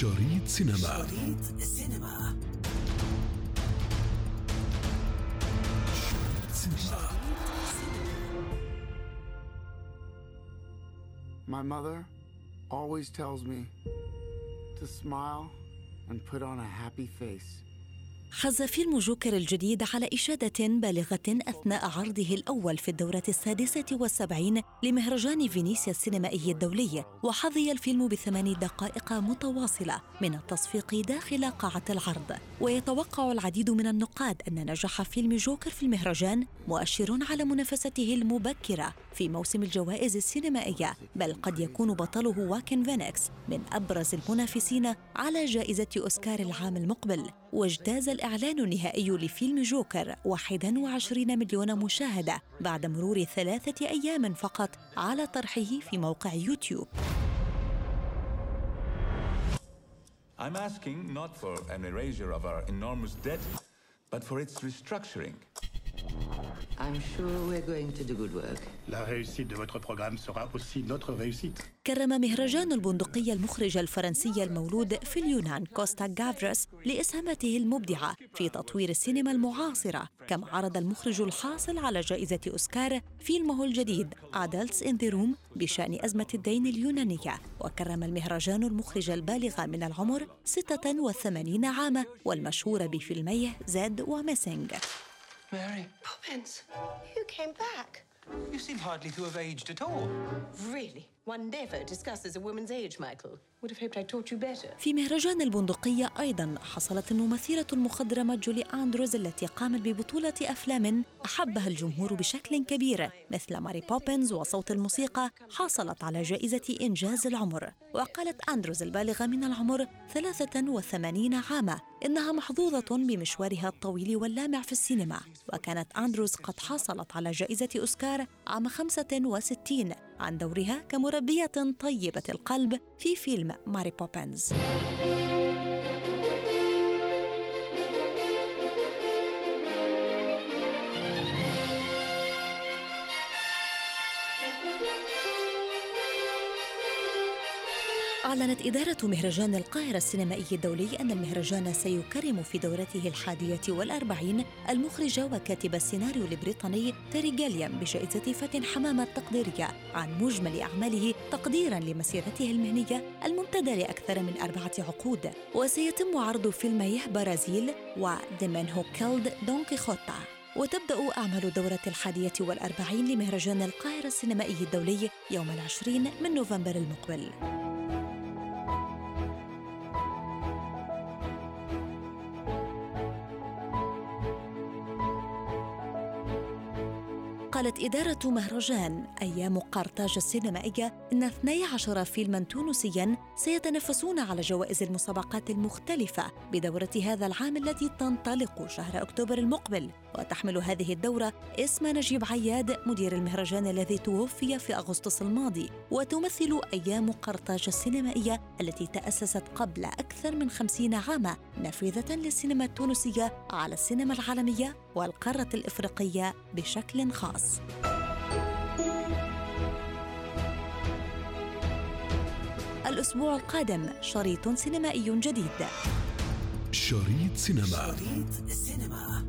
شريط سينما شريط سينما شريط سينما My mother always tells me to smile and put on a happy face. حز فيلم جوكر الجديد على إشادة بالغة أثناء عرضه الأول في الدورة السادسة والسبعين لمهرجان فينيسيا السينمائي الدولي وحظي الفيلم بثمان دقائق متواصلة من التصفيق داخل قاعة العرض. ويتوقع العديد من النقاد أن نجاح فيلم جوكر في المهرجان مؤشر على منافسته المبكرة في موسم الجوائز السينمائية بل قد يكون بطله واكين فينيكس من أبرز المنافسين على جائزة أوسكار العام المقبل. واجتاز الإعلان النهائي لفيلم جوكر 21 مليون مشاهدة بعد مرور ثلاثة أيام فقط على طرحه في موقع يوتيوب I'm asking not for an erasure of our enormous debt, but for its restructuring. I'm sure we're going to do good work. La réussite de votre programme sera aussi notre réussite. كرم مهرجان البندقية المخرج الفرنسي المولود في اليونان كوستا جافرس لإسهاماته المبدعة في تطوير السينما المعاصرة كما عرض المخرج الحاصل على جائزة أوسكار فيلمه الجديد Adults in the Room بشأن أزمة الدين اليونانية وكرم المهرجان المخرج البالغ من العمر 86 عاما والمشهور بفيلميه Z و Missing who came back. You seem hardly to have aged at all. Really? One never discusses a woman's age, Michael. Would have hoped I taught you better. في مهرجان البندقية أيضا حصلت الممثلة المخضرمة جولي أندروز التي قامت ببطولة أفلام أحبها الجمهور بشكل كبير مثل ماري بوبنز وصوت الموسيقى حصلت على جائزة إنجاز العمر وقالت أندروز البالغة من العمر 83 عاما إنها محظوظة بمشوارها الطويل واللامع في السينما وكانت أندروز قد حصلت على جائزة أوسكار عام 65 عن دورها كمربية طيبة القلب في فيلم ماري بوبنز أعلنت إدارة مهرجان القاهرة السينمائي الدولي أن المهرجان سيكرم في دورته الحادية والأربعين المخرج وكاتب السيناريو البريطاني تيري جاليام بجائزة فاتن حمامة التقديرية عن مجمل أعماله تقديرا لمسيرته المهنية الممتدة لأكثر من أربعة عقود. وسيتم عرض فيلميه برازيل وذا هو كيلد دون كيخوتا وتبدأ أعمال الدورة الحادية والأربعين لمهرجان القاهرة السينمائي الدولي يوم العشرين من نوفمبر المقبل. قالت إدارة مهرجان أيام قرطاج السينمائية إن 12 فيلما تونسيا سيتنافسون على جوائز المسابقات المختلفة بدورة هذا العام التي تنطلق شهر أكتوبر المقبل. وتحمل هذه الدورة اسم نجيب عياد مدير المهرجان الذي توفي في أغسطس الماضي. وتمثل أيام قرطاج السينمائية التي تأسست قبل أكثر من خمسين عاما نافذة للسينما التونسية على السينما العالمية. والقارة الإفريقية بشكل خاص. الأسبوع القادم شريط سينمائي جديد. شريط سينما. شريط سينما.